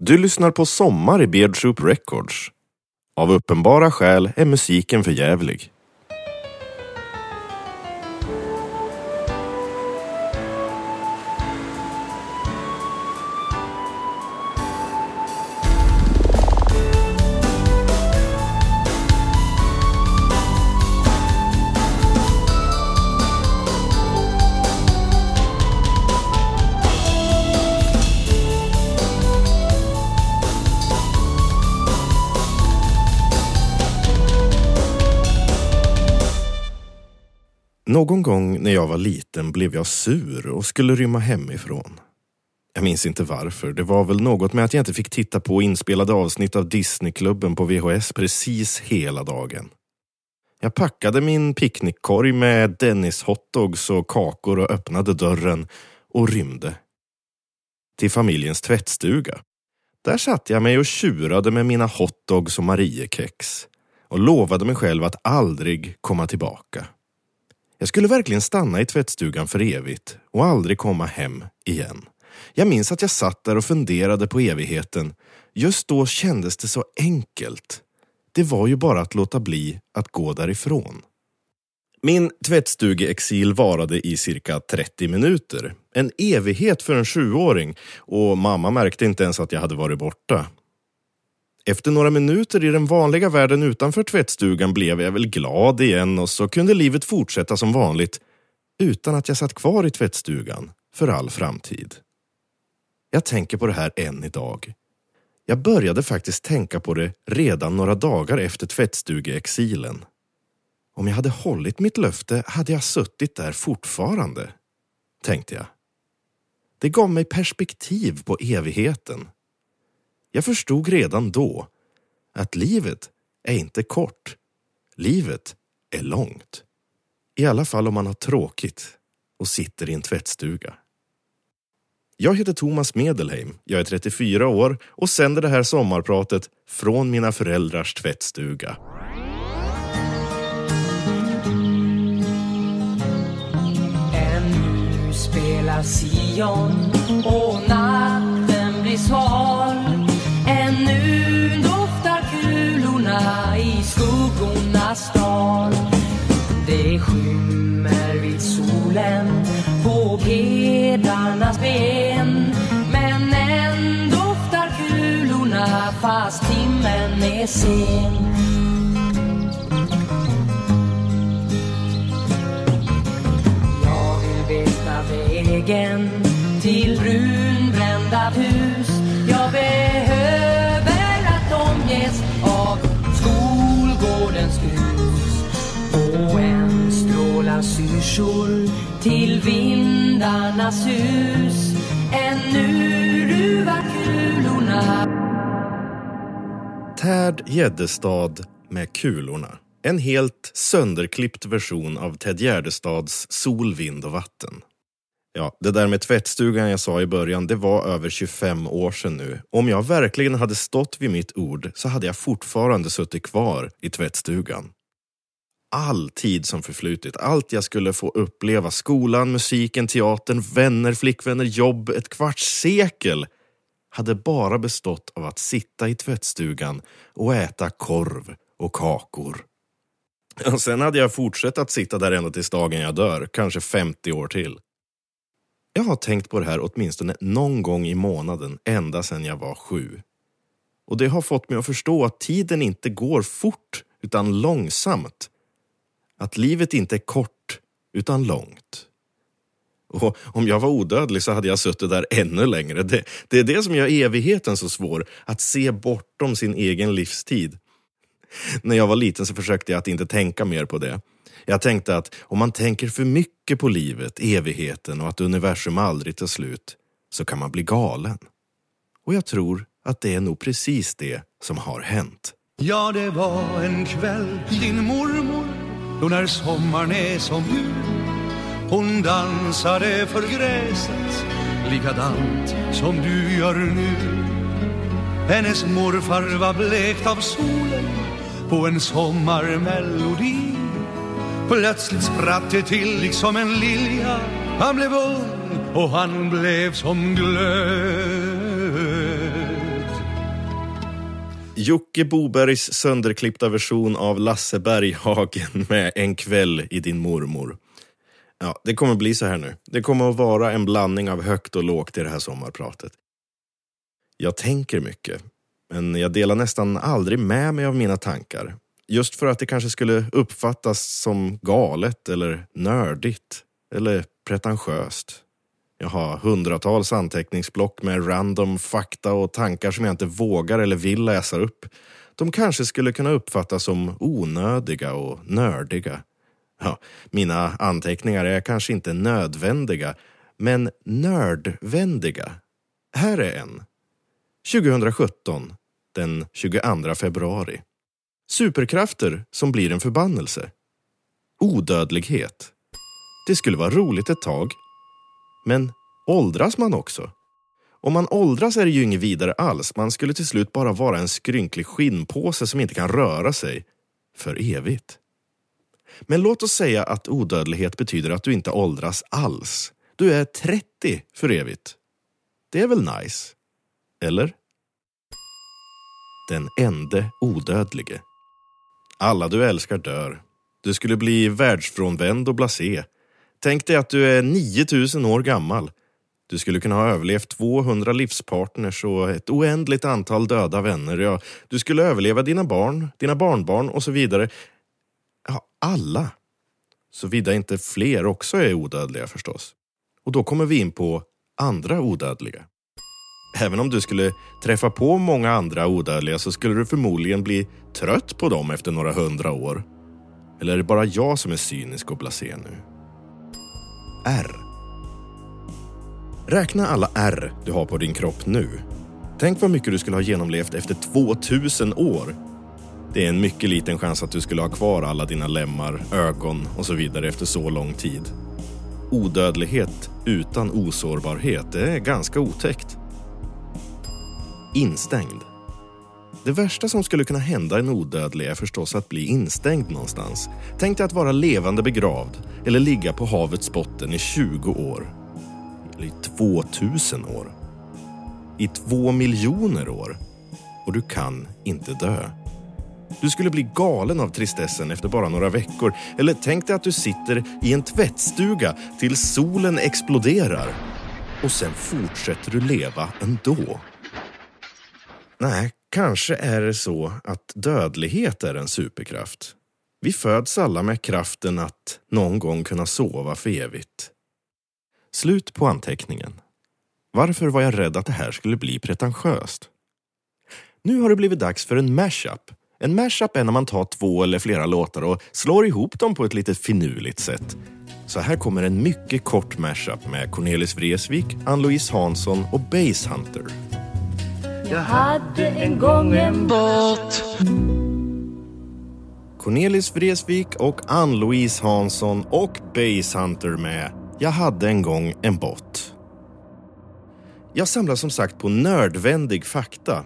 Du lyssnar på Sommar i Beardsoup Records. Av uppenbara skäl är musiken för jävlig. Någon gång när jag var liten blev jag sur och skulle rymma hemifrån. Jag minns inte varför. Det var väl något med att jag inte fick titta på inspelade avsnitt av Disneyklubben på VHS precis hela dagen. Jag packade min picknickkorg med Dennis hotdogs och kakor och öppnade dörren och rymde. Till familjens tvättstuga. Där satt jag mig och tjurade med mina hotdogs och Mariekex och lovade mig själv att aldrig komma tillbaka. Jag skulle verkligen stanna i tvättstugan för evigt och aldrig komma hem igen. Jag minns att jag satt där och funderade på evigheten. Just då kändes det så enkelt. Det var ju bara att låta bli att gå därifrån. Min tvättstugeexil varade i cirka 30 minuter. En evighet för en sjuåring och mamma märkte inte ens att jag hade varit borta. Efter några minuter i den vanliga världen utanför tvättstugan blev jag väl glad igen och så kunde livet fortsätta som vanligt utan att jag satt kvar i tvättstugan för all framtid. Jag tänker på det här än idag. Jag började faktiskt tänka på det redan några dagar efter tvättstugeexilen. Om jag hade hållit mitt löfte hade jag suttit där fortfarande, tänkte jag. Det gav mig perspektiv på evigheten jag förstod redan då att livet är inte kort. Livet är långt. I alla fall om man har tråkigt och sitter i en tvättstuga. Jag heter Thomas Medelheim, jag är 34 år och sänder det här sommarpratet från mina föräldrars tvättstuga. Ännu spelar Sion och natten blir sval solen på pedarnas ben. Men än doftar kulorna fast timmen är sen. Jag vill veta vägen till brunbrända hus. Jag behöver att omges av skolgårdens hus och en stråla syrsor till vindarnas hus. Ännu ruvar kulorna. Tärd Gäddestad med kulorna. En helt sönderklippt version av Ted Gärdestads Sol, vind och vatten. Ja, det där med tvättstugan jag sa i början, det var över 25 år sedan nu. Om jag verkligen hade stått vid mitt ord så hade jag fortfarande suttit kvar i tvättstugan. All tid som förflutit, allt jag skulle få uppleva, skolan, musiken, teatern, vänner, flickvänner, jobb, ett kvarts sekel hade bara bestått av att sitta i tvättstugan och äta korv och kakor. Och sen hade jag fortsatt att sitta där ända tills dagen jag dör, kanske 50 år till. Jag har tänkt på det här åtminstone någon gång i månaden ända sedan jag var sju. Och det har fått mig att förstå att tiden inte går fort utan långsamt. Att livet inte är kort utan långt. Och om jag var odödlig så hade jag suttit där ännu längre. Det, det är det som gör evigheten så svår, att se bortom sin egen livstid. När jag var liten så försökte jag att inte tänka mer på det. Jag tänkte att om man tänker för mycket på livet, evigheten och att universum aldrig tar slut, så kan man bli galen. Och jag tror att det är nog precis det som har hänt. Ja, det var en kväll, din mormor, då när sommaren är som jul. Hon dansade för gräset, likadant som du gör nu. Hennes morfar var blekt av solen på en sommarmelodi. Plötsligt spratt det till liksom en lilja Han blev ung och han blev som glöd Jocke Bobergs sönderklippta version av Lasse Berghagen med En kväll i din mormor. Ja, det kommer bli så här nu. Det kommer att vara en blandning av högt och lågt i det här sommarpratet. Jag tänker mycket, men jag delar nästan aldrig med mig av mina tankar. Just för att det kanske skulle uppfattas som galet eller nördigt eller pretentiöst. Jag har hundratals anteckningsblock med random fakta och tankar som jag inte vågar eller vill läsa upp. De kanske skulle kunna uppfattas som onödiga och nördiga. Ja, mina anteckningar är kanske inte nödvändiga, men nördvändiga. Här är en. 2017, den 22 februari. Superkrafter som blir en förbannelse. Odödlighet. Det skulle vara roligt ett tag. Men åldras man också? Om man åldras är det ju inget vidare alls. Man skulle till slut bara vara en skrynklig skinnpåse som inte kan röra sig. För evigt. Men låt oss säga att odödlighet betyder att du inte åldras alls. Du är 30 för evigt. Det är väl nice? Eller? Den ende odödlige. Alla du älskar dör. Du skulle bli världsfrånvänd och blasé. Tänk dig att du är 9000 år gammal. Du skulle kunna ha överlevt 200 livspartners och ett oändligt antal döda vänner. Ja, du skulle överleva dina barn, dina barnbarn och så vidare. Ja, alla. Såvida inte fler också är odödliga förstås. Och då kommer vi in på andra odödliga. Även om du skulle träffa på många andra odödliga så skulle du förmodligen bli trött på dem efter några hundra år. Eller är det bara jag som är cynisk och blasé nu? R. Räkna alla R du har på din kropp nu. Tänk vad mycket du skulle ha genomlevt efter 2000 år. Det är en mycket liten chans att du skulle ha kvar alla dina lemmar, ögon och så vidare efter så lång tid. Odödlighet utan osårbarhet, det är ganska otäckt. Instängd. Det värsta som skulle kunna hända en odödlig är förstås att bli instängd någonstans. Tänk dig att vara levande begravd eller ligga på havets botten i 20 år. Eller i 2000 år. I två miljoner år. Och du kan inte dö. Du skulle bli galen av tristessen efter bara några veckor. Eller tänk dig att du sitter i en tvättstuga tills solen exploderar. Och sen fortsätter du leva ändå. Nej, kanske är det så att dödlighet är en superkraft. Vi föds alla med kraften att någon gång kunna sova för evigt. Slut på anteckningen. Varför var jag rädd att det här skulle bli pretentiöst? Nu har det blivit dags för en mashup. En mashup är när man tar två eller flera låtar och slår ihop dem på ett lite finurligt sätt. Så här kommer en mycket kort mashup med Cornelis Vreeswijk, Ann-Louise Hansson och Basshunter. Jag hade en gång en båt Cornelis Vreeswijk och Ann-Louise Hansson och Basshunter med Jag hade en gång en bot. Jag samlar som sagt på nördvändig fakta.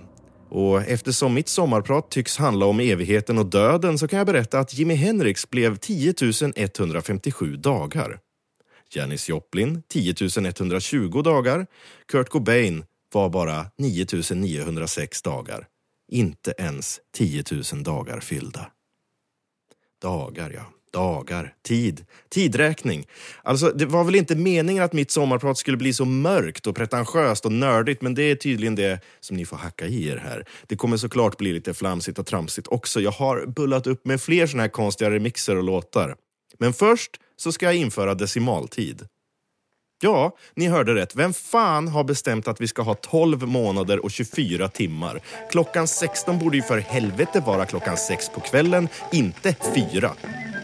Och eftersom mitt sommarprat tycks handla om evigheten och döden så kan jag berätta att Jimi Hendrix blev 10 157 dagar. Janis Joplin 10 120 dagar. Kurt Cobain var bara 9 906 dagar. Inte ens 10 000 dagar fyllda. Dagar, ja. Dagar. Tid. Tidräkning. Alltså, det var väl inte meningen att mitt sommarprat skulle bli så mörkt och pretentiöst och nördigt, men det är tydligen det som ni får hacka i er här. Det kommer såklart bli lite flamsigt och tramsigt också. Jag har bullat upp med fler såna här konstiga remixer och låtar. Men först så ska jag införa decimaltid. Ja, ni hörde rätt. Vem fan har bestämt att vi ska ha 12 månader och 24 timmar? Klockan 16 borde ju för helvete vara klockan 6 på kvällen, inte 4.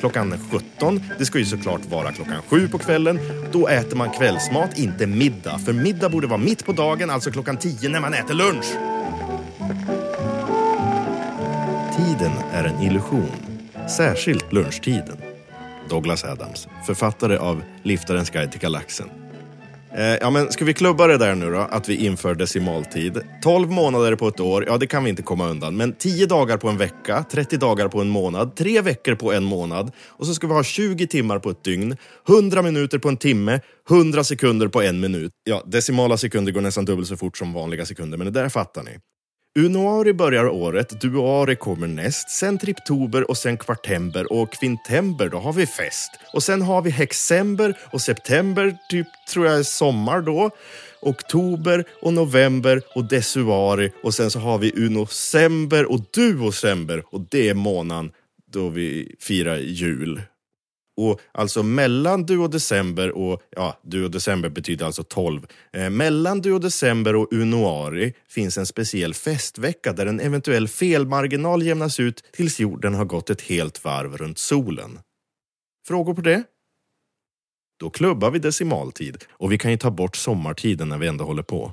Klockan 17, det ska ju såklart vara klockan 7 på kvällen. Då äter man kvällsmat, inte middag. För middag borde vara mitt på dagen, alltså klockan 10 när man äter lunch. Tiden är en illusion. Särskilt lunchtiden. Douglas Adams, författare av Liftarens guide till galaxen. Eh, ja, men ska vi klubba det där nu då, att vi inför decimaltid? 12 månader på ett år, ja det kan vi inte komma undan. Men 10 dagar på en vecka, 30 dagar på en månad, 3 veckor på en månad. Och så ska vi ha 20 timmar på ett dygn, 100 minuter på en timme, 100 sekunder på en minut. Ja, decimala sekunder går nästan dubbelt så fort som vanliga sekunder, men det där fattar ni. Unuari börjar året, duari kommer näst, sen triptober och sen kvartember och kvintember, då har vi fest. Och sen har vi hexember och september, typ tror jag är sommar då. Oktober och november och desuari och sen så har vi unosember och duosember och det är månaden då vi firar jul. Och alltså mellan du och, december och... ja, du och december betyder alltså 12. Eh, mellan du och unoari finns en speciell festvecka där en eventuell felmarginal jämnas ut tills jorden har gått ett helt varv runt solen. Frågor på det? Då klubbar vi decimaltid och vi kan ju ta bort sommartiden när vi ändå håller på.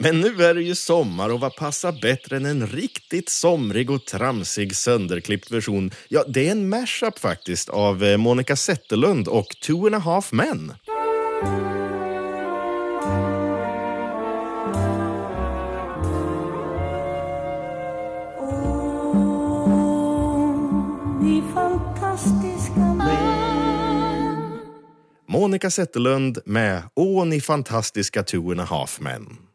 Men nu är det ju sommar och vad passar bättre än en riktigt somrig och tramsig sönderklippt version? Ja, det är en mashup faktiskt av eh, Monica Zetterlund och Two and a half men. Monica Zetterlund med Åh, ni fantastiska Two and a half men.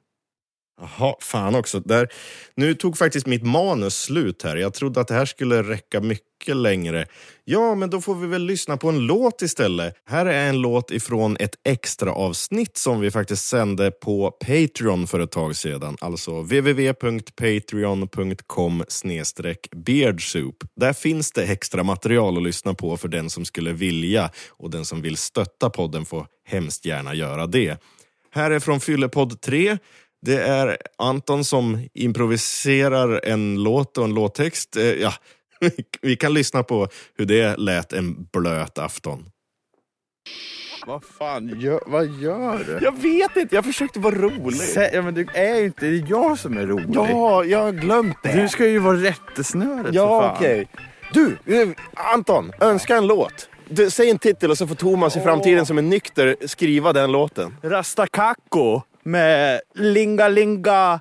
Jaha, fan också. Där, nu tog faktiskt mitt manus slut här. Jag trodde att det här skulle räcka mycket längre. Ja, men då får vi väl lyssna på en låt istället. Här är en låt ifrån ett extra avsnitt som vi faktiskt sände på Patreon för ett tag sedan. Alltså www.patreon.com beardsoup. Där finns det extra material att lyssna på för den som skulle vilja och den som vill stötta podden får hemskt gärna göra det. Här är från Fyllepodd 3. Det är Anton som improviserar en låt och en låttext. Eh, Ja, vi kan lyssna på hur det lät en blöt afton. Vad fan, gör, vad gör du? Jag vet inte, jag försökte vara rolig. Sä, ja, men du är ju inte, det är jag som är rolig. Ja, jag har glömt det. Du ska ju vara rättesnöret ja, okej. Du, eh, Anton, önska en låt. Du, säg en titel och så får Thomas i framtiden som är nykter skriva den låten. Rastakako med Linga Linga.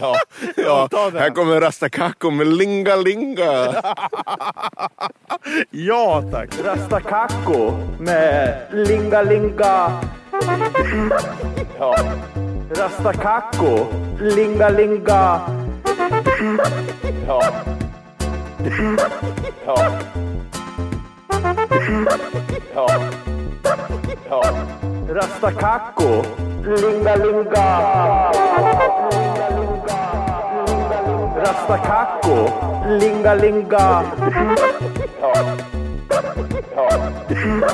Ja, ja här kommer Rastakako med Linga Linga. Ja tack. Rastakako med Linga Linga. Ja. Rastakako, Linga Linga. Ja. Ja. Ja. Ja. Rastakako, Linga Linga. Rasta Kakko. Linga. Ja. Ja. Linga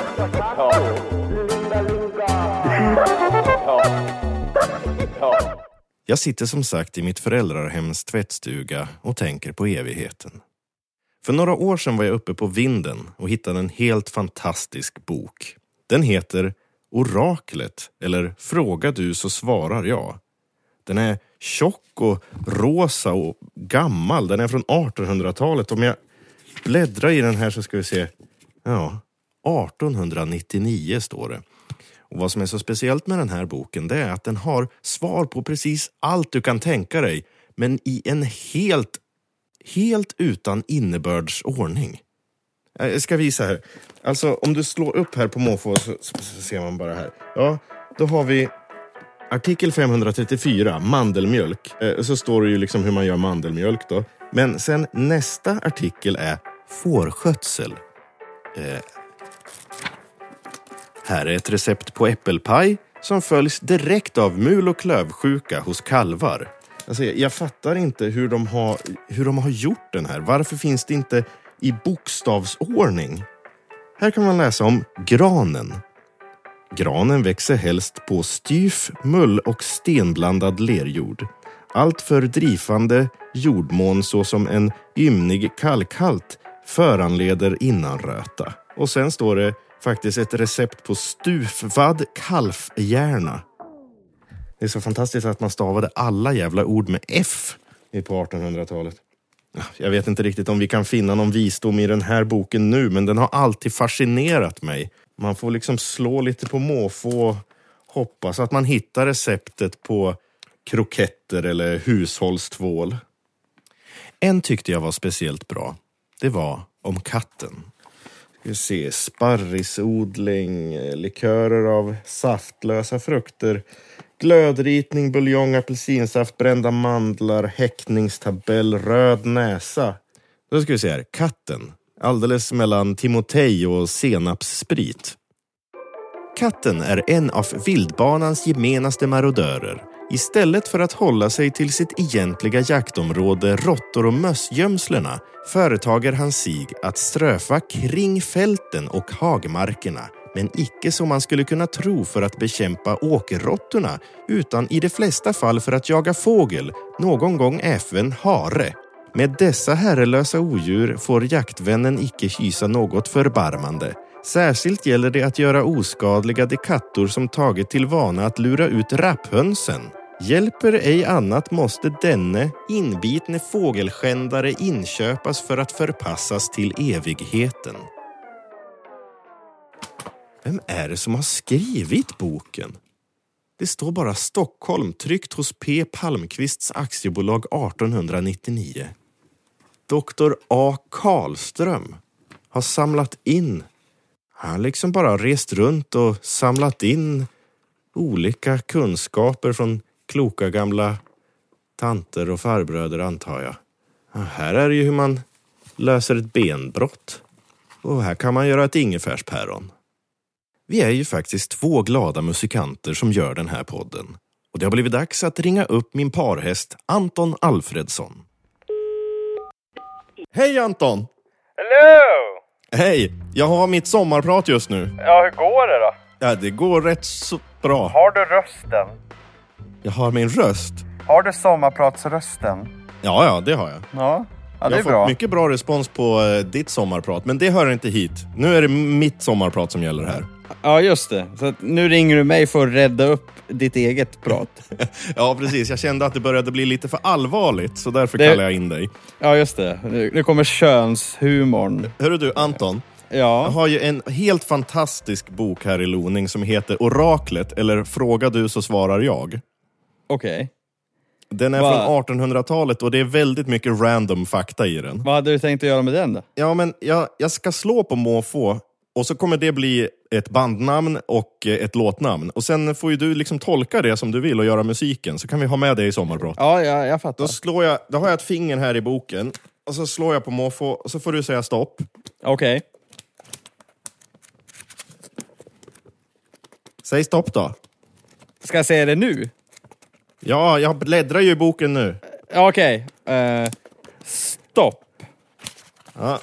Ja. Ja. Jag sitter som sagt i mitt föräldrahems tvättstuga och tänker på evigheten. För några år sedan var jag uppe på vinden och hittade en helt fantastisk bok. Den heter Oraklet, eller Fråga du så svarar jag. Den är tjock och rosa och gammal. Den är från 1800-talet. Om jag bläddrar i den här så ska vi se. Ja, 1899 står det. Och vad som är så speciellt med den här boken det är att den har svar på precis allt du kan tänka dig. Men i en helt, helt utan innebördsordning. Eh, jag ska visa här. Alltså om du slår upp här på måfå så, så, så ser man bara här. Ja, då har vi artikel 534, mandelmjölk. Eh, så står det ju liksom hur man gör mandelmjölk då. Men sen nästa artikel är fårskötsel. Eh, här är ett recept på äppelpaj som följs direkt av mul och klövsjuka hos kalvar. Alltså, jag, jag fattar inte hur de, har, hur de har gjort den här. Varför finns det inte i bokstavsordning? Här kan man läsa om granen. Granen växer helst på styf, mull och stenblandad lerjord. Allt för drivande jordmån såsom en ymnig kalkhalt föranleder innanröta. Och sen står det faktiskt ett recept på stuvvad kalfhjärna. Det är så fantastiskt att man stavade alla jävla ord med F på 1800-talet. Jag vet inte riktigt om vi kan finna någon visdom i den här boken nu, men den har alltid fascinerat mig. Man får liksom slå lite på måfå och hoppas att man hittar receptet på kroketter eller hushållstvål. En tyckte jag var speciellt bra. Det var om katten vi se, sparrisodling, likörer av saftlösa frukter, glödritning, buljong, apelsinsaft, brända mandlar, häckningstabell, röd näsa. Då ska vi se här, katten. Alldeles mellan Timotej och senapssprit. Katten är en av vildbanans gemenaste marodörer. Istället för att hålla sig till sitt egentliga jaktområde, råttor och mössgömslena, företager han sig att ströfa kring fälten och hagmarkerna, men icke som man skulle kunna tro för att bekämpa åkerråttorna, utan i de flesta fall för att jaga fågel, någon gång även hare. Med dessa herrelösa odjur får jaktvännen icke hysa något förbarmande. Särskilt gäller det att göra oskadliga de kattor som tagit till vana att lura ut rapphönsen. Hjälper ej annat måste denne inbitne fågelskändare inköpas för att förpassas till evigheten. Vem är det som har skrivit boken? Det står bara Stockholm tryckt hos P Palmqvists aktiebolag 1899. Doktor A Karlström har samlat in han har liksom bara rest runt och samlat in olika kunskaper från kloka gamla tanter och farbröder antar jag. Här är det ju hur man löser ett benbrott. Och här kan man göra ett ingefärspäron. Vi är ju faktiskt två glada musikanter som gör den här podden. Och det har blivit dags att ringa upp min parhäst Anton Alfredsson. Hej Anton! Hello! Hej! Jag har mitt sommarprat just nu. Ja, hur går det då? Ja, det går rätt så bra. Har du rösten? Jag har min röst. Har du sommarpratsrösten? Ja, ja, det har jag. Ja, ja det jag är har bra. fått mycket bra respons på eh, ditt sommarprat, men det hör inte hit. Nu är det mitt sommarprat som gäller här. Ja, just det. Så nu ringer du mig för att rädda upp ditt eget prat. Ja, precis. Jag kände att det började bli lite för allvarligt, så därför Det- kallar jag in dig. Ja, just det. Nu, kommer könshumorn. Hörru du, Anton. Jag Ja, har ju en helt fantastisk bok här i Loning som heter Oraklet, eller Fråga du så svarar jag. okej. Den är Va? från 1800-talet och det är väldigt mycket random fakta i den. Vad hade du tänkt att göra med den då? Ja, men jag, jag ska slå på måfå och så kommer det bli ett bandnamn och eh, ett låtnamn. Och sen får ju du liksom tolka det som du vill och göra musiken, så kan vi ha med det i sommarprat. Ja, jag, jag fattar. Då, slår jag, då har jag ett finger här i boken, och så slår jag på måfå, och så får du säga stopp. Okej. Säg stopp då. Ska jag säga det nu? Ja, jag bläddrar ju i boken nu. Ja, Okej. Eh, stopp. Ja.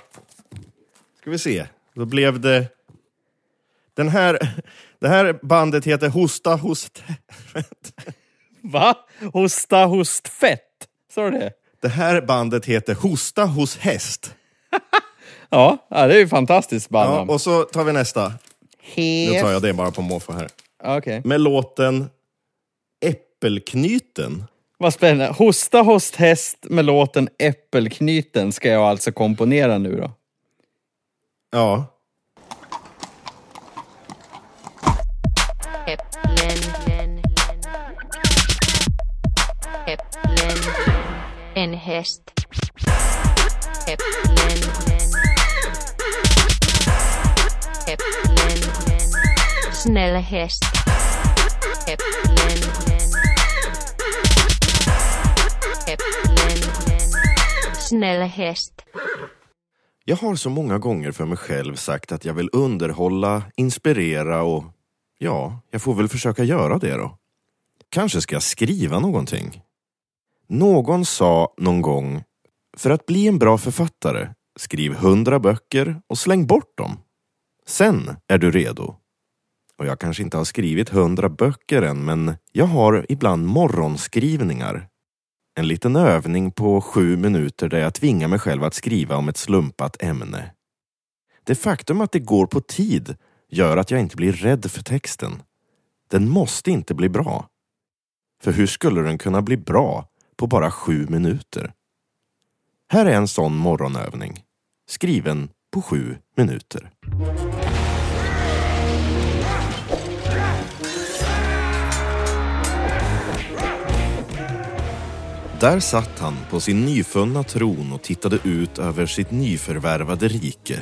Ska vi se. Då blev det... Den här, det här bandet heter Hosta Host... Va? Hosta, host, fett. Sa du det? Det här bandet heter Hosta hos häst. Ja, ja det är ju fantastiskt Ja, bandnamn. och så tar vi nästa. Nu tar jag det bara på måfå här. Okej. Med låten Äppelknyten. Vad spännande. Hosta, host, häst med låten Äppelknyten ska jag alltså komponera nu då. Ja. Äpplen. Äpplen. En häst. Äpplen. Äpplen. Snäll häst. Äpplen. Äpplen. Snäll häst. Jag har så många gånger för mig själv sagt att jag vill underhålla, inspirera och ja, jag får väl försöka göra det då. Kanske ska jag skriva någonting. Någon sa någon gång, för att bli en bra författare, skriv hundra böcker och släng bort dem. Sen är du redo. Och jag kanske inte har skrivit hundra böcker än, men jag har ibland morgonskrivningar. En liten övning på sju minuter där jag tvingar mig själv att skriva om ett slumpat ämne. Det faktum att det går på tid gör att jag inte blir rädd för texten. Den måste inte bli bra. För hur skulle den kunna bli bra på bara sju minuter? Här är en sån morgonövning. Skriven på sju minuter. Där satt han på sin nyfunna tron och tittade ut över sitt nyförvärvade rike.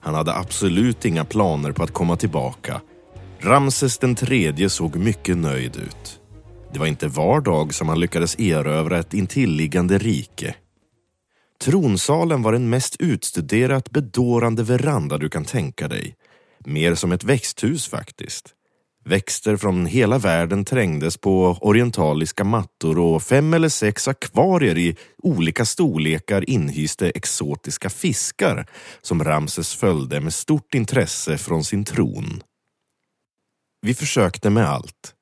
Han hade absolut inga planer på att komma tillbaka. Ramses den tredje såg mycket nöjd ut. Det var inte var dag som han lyckades erövra ett intilliggande rike. Tronsalen var den mest utstuderat bedårande veranda du kan tänka dig. Mer som ett växthus faktiskt. Växter från hela världen trängdes på orientaliska mattor och fem eller sex akvarier i olika storlekar inhyste exotiska fiskar som Ramses följde med stort intresse från sin tron. Vi försökte med allt.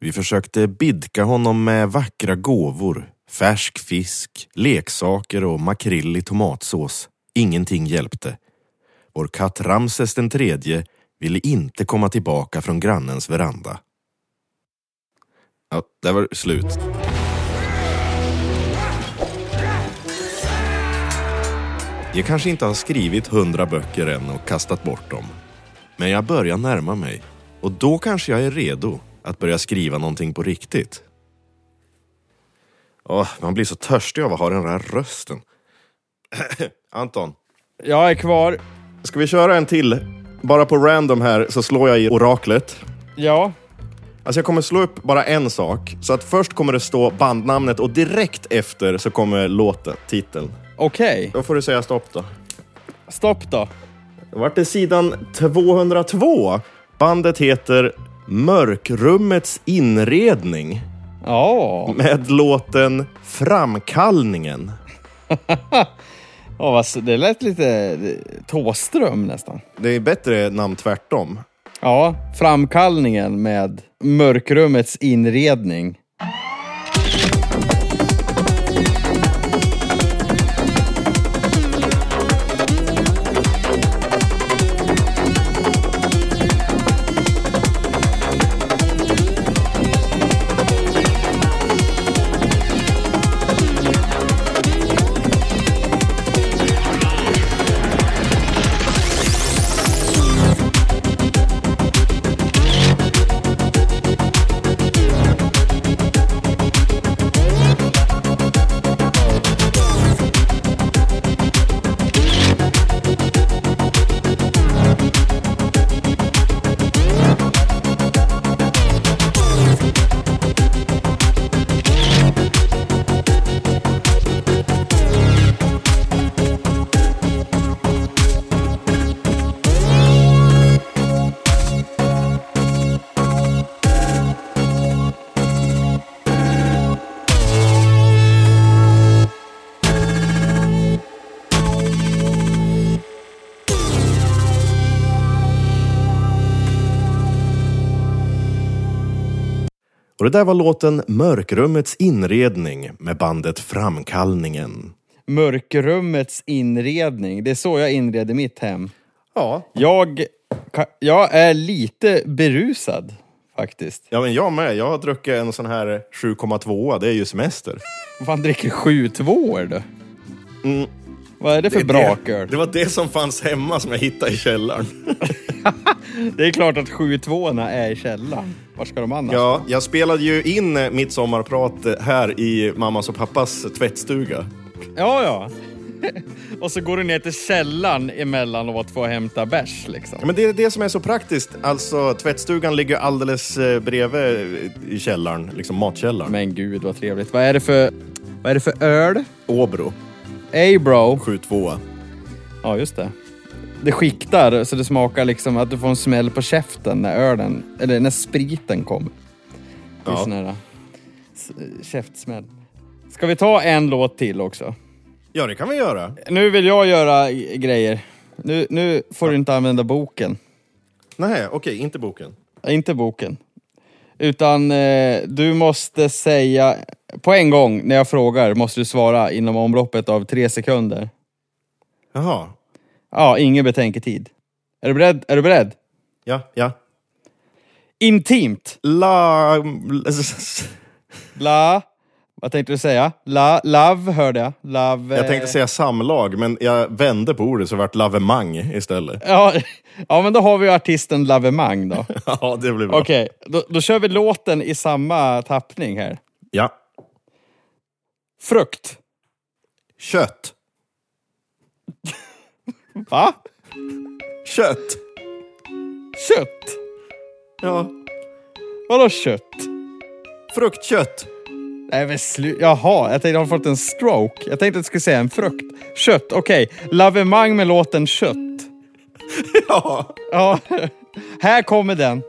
Vi försökte bidka honom med vackra gåvor, färsk fisk, leksaker och makrill i tomatsås. Ingenting hjälpte. Vår katt Ramses den tredje ville inte komma tillbaka från grannens veranda. Ja, där var det slut. Jag kanske inte har skrivit hundra böcker än och kastat bort dem. Men jag börjar närma mig. Och då kanske jag är redo att börja skriva någonting på riktigt. Åh, man blir så törstig av att ha den där rösten. Anton, Jag är kvar. ska vi köra en till? Bara på random här så slår jag i oraklet. Ja. Alltså jag kommer slå upp bara en sak. Så att först kommer det stå bandnamnet och direkt efter så kommer låten, titeln. Okej. Då får du säga stopp då. Stopp då. Då vart det sidan 202. Bandet heter Mörkrummets inredning Ja. med låten Framkallningen. S- det lät lite Tåström nästan. Det är bättre namn tvärtom. Ja, framkallningen med mörkrummets inredning. Och det där var låten Mörkrummets inredning med bandet Framkallningen. Mörkrummets inredning. Det är så jag inreder mitt hem. Ja. Jag, jag är lite berusad faktiskt. Ja, men jag med. Jag har druckit en sån här 7,2. Det är ju semester. Vad fan dricker sju tvåor du? Mm. Vad är det för Det- braköl? Det var det som fanns hemma som jag hittade i källaren. Det är klart att sju tvåorna är i källaren. Var ska de annars? Ja, jag spelade ju in eh, mitt sommarprat här i mammas och pappas tvättstuga. ja. ja. och så går du ner till källaren emellanåt för att hämta bärs liksom. Ja, men det är det som är så praktiskt. Alltså, tvättstugan ligger alldeles eh, bredvid eh, i källaren, liksom matkällaren. Men gud vad trevligt. Vad är det för, vad är det för öl? Åbro, Ey bro. 7,2. Ja, just det. Det skiktar så det smakar liksom att du får en smäll på käften när ölen, eller när spriten kommer. Det är Ja. sån här käftsmäll. Ska vi ta en låt till också? Ja, det kan vi göra. Nu vill jag göra grejer. Nu, nu får du inte använda boken. Nej, okej, inte boken. Inte boken. Utan eh, du måste säga, på en gång när jag frågar måste du svara inom omloppet av tre sekunder. Jaha. Ja, ingen betänketid. Är du beredd? Är du beredd? Ja, ja. Intimt. La... La... Vad tänkte du säga? La, love hörde jag. Love... Jag tänkte eh, säga samlag, men jag vände på ordet så det vart lavemang istället. Ja, ja, men då har vi ju artisten Lavemang då. Ja, det blir bra. Okej, då, då kör vi låten i samma tappning här. Ja. Frukt. Kött. Va? Kött. Kött? Ja. Vadå kött? Fruktkött. Nej men slu... Jaha, jag tänkte har fått en stroke. Jag tänkte att jag skulle säga en frukt. Kött, okej. Lavemang med låten Kött. Ja. Ja, här kommer den.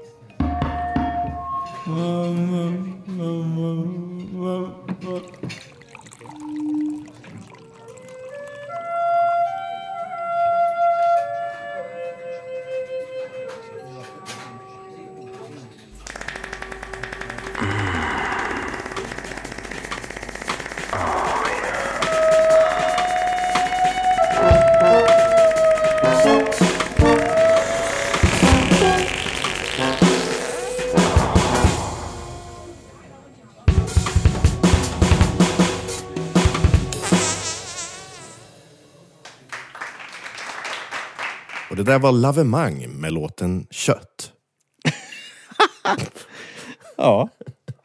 Det var Lavemang med låten Kött. Ja,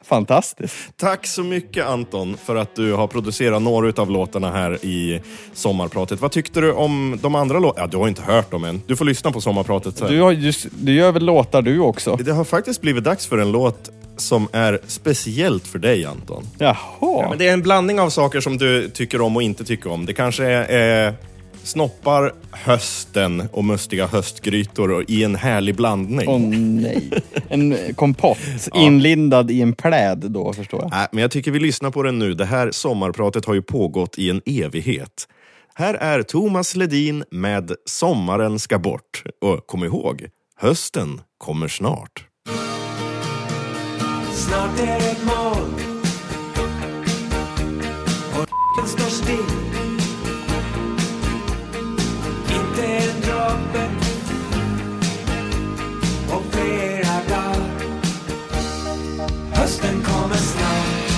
fantastiskt. Tack så mycket Anton för att du har producerat några av låtarna här i sommarpratet. Vad tyckte du om de andra låtarna? Ja, du har inte hört dem än. Du får lyssna på sommarpratet sen. Du, har just, du gör väl låtar du också? Det har faktiskt blivit dags för en låt som är speciellt för dig Anton. Jaha. Men det är en blandning av saker som du tycker om och inte tycker om. Det kanske är eh, snoppar, hösten och mustiga höstgrytor i en härlig blandning. Åh nej. En kompott inlindad i en pläd då förstår jag. Nej, men jag tycker vi lyssnar på den nu. Det här sommarpratet har ju pågått i en evighet. Här är Thomas Ledin med Sommaren ska bort. Och kom ihåg, hösten kommer snart. Snart är det moln och står still. Öppet på flera dagar. Hösten kommer snart.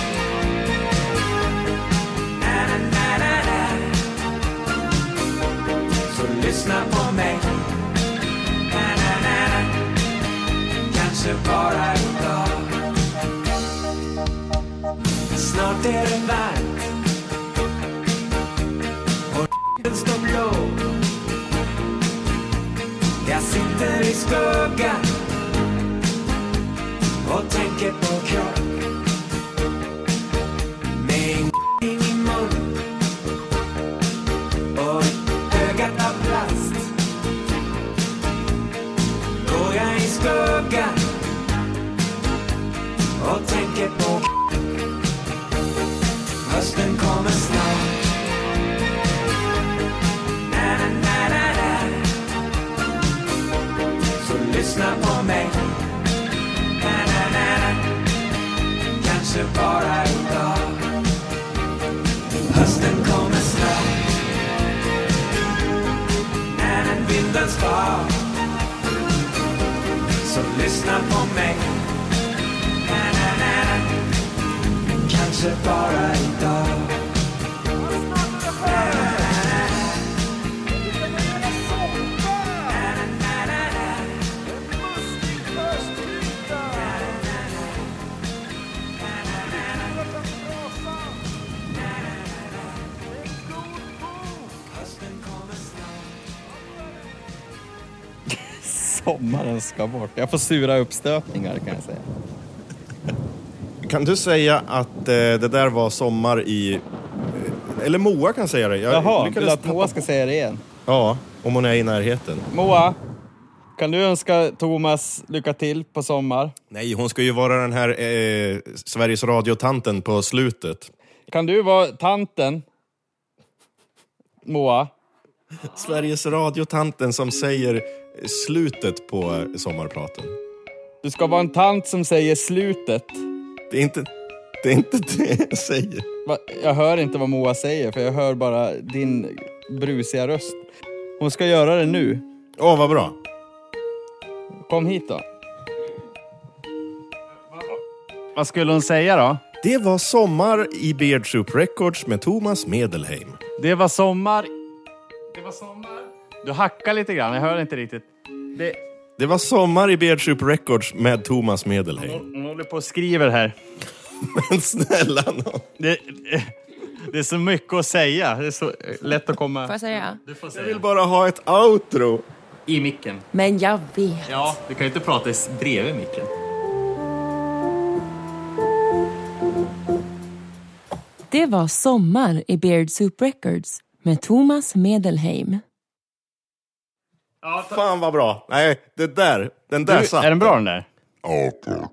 Na, na, na, na. Så lyssna på mig. Na, na, na, na. Kanske bara idag. Snart är det varmt sitter i skuggan och tänker på kropp. Sommaren ska bort. Jag får sura uppstötningar kan jag säga. Kan du säga att eh, det där var sommar i... eh, Eller Moa kan säga det. Jag Jaha, vill att Moa ska säga det igen? Ja, om hon är i närheten. Moa, kan du önska Thomas lycka till på sommar? Nej, hon ska ju vara den här eh, Sveriges Radio-tanten på slutet. Kan du vara tanten? Moa? Sveriges Radio-tanten som säger slutet på sommarpraten. Du ska vara en tant som säger slutet. Det är inte det, är inte det jag säger. Va? Jag hör inte vad Moa säger, för jag hör bara din brusiga röst. Hon ska göra det nu. Åh, vad bra. Kom hit då. Vad skulle hon säga då? Det var sommar i Beard Soup Records med Thomas Medelheim. Det var sommar. Det var sommar. Du hackar lite grann, jag hör inte riktigt. Det... Det var sommar i Beard Soup Records med Thomas Medelheim. Hon håller på och skriver här. Men snälla nån. Det, det är så mycket att säga. Det är så lätt att komma... Får jag säga? Du får Jag säga. vill bara ha ett outro. I micken. Men jag vet. Ja, du kan ju inte prata bredvid micken. Det var Sommar i Beard Soup Records med Thomas Medelheim. Fan vad bra. Nej, det där, den där Du, satt. är den bra den där? Ja, tack.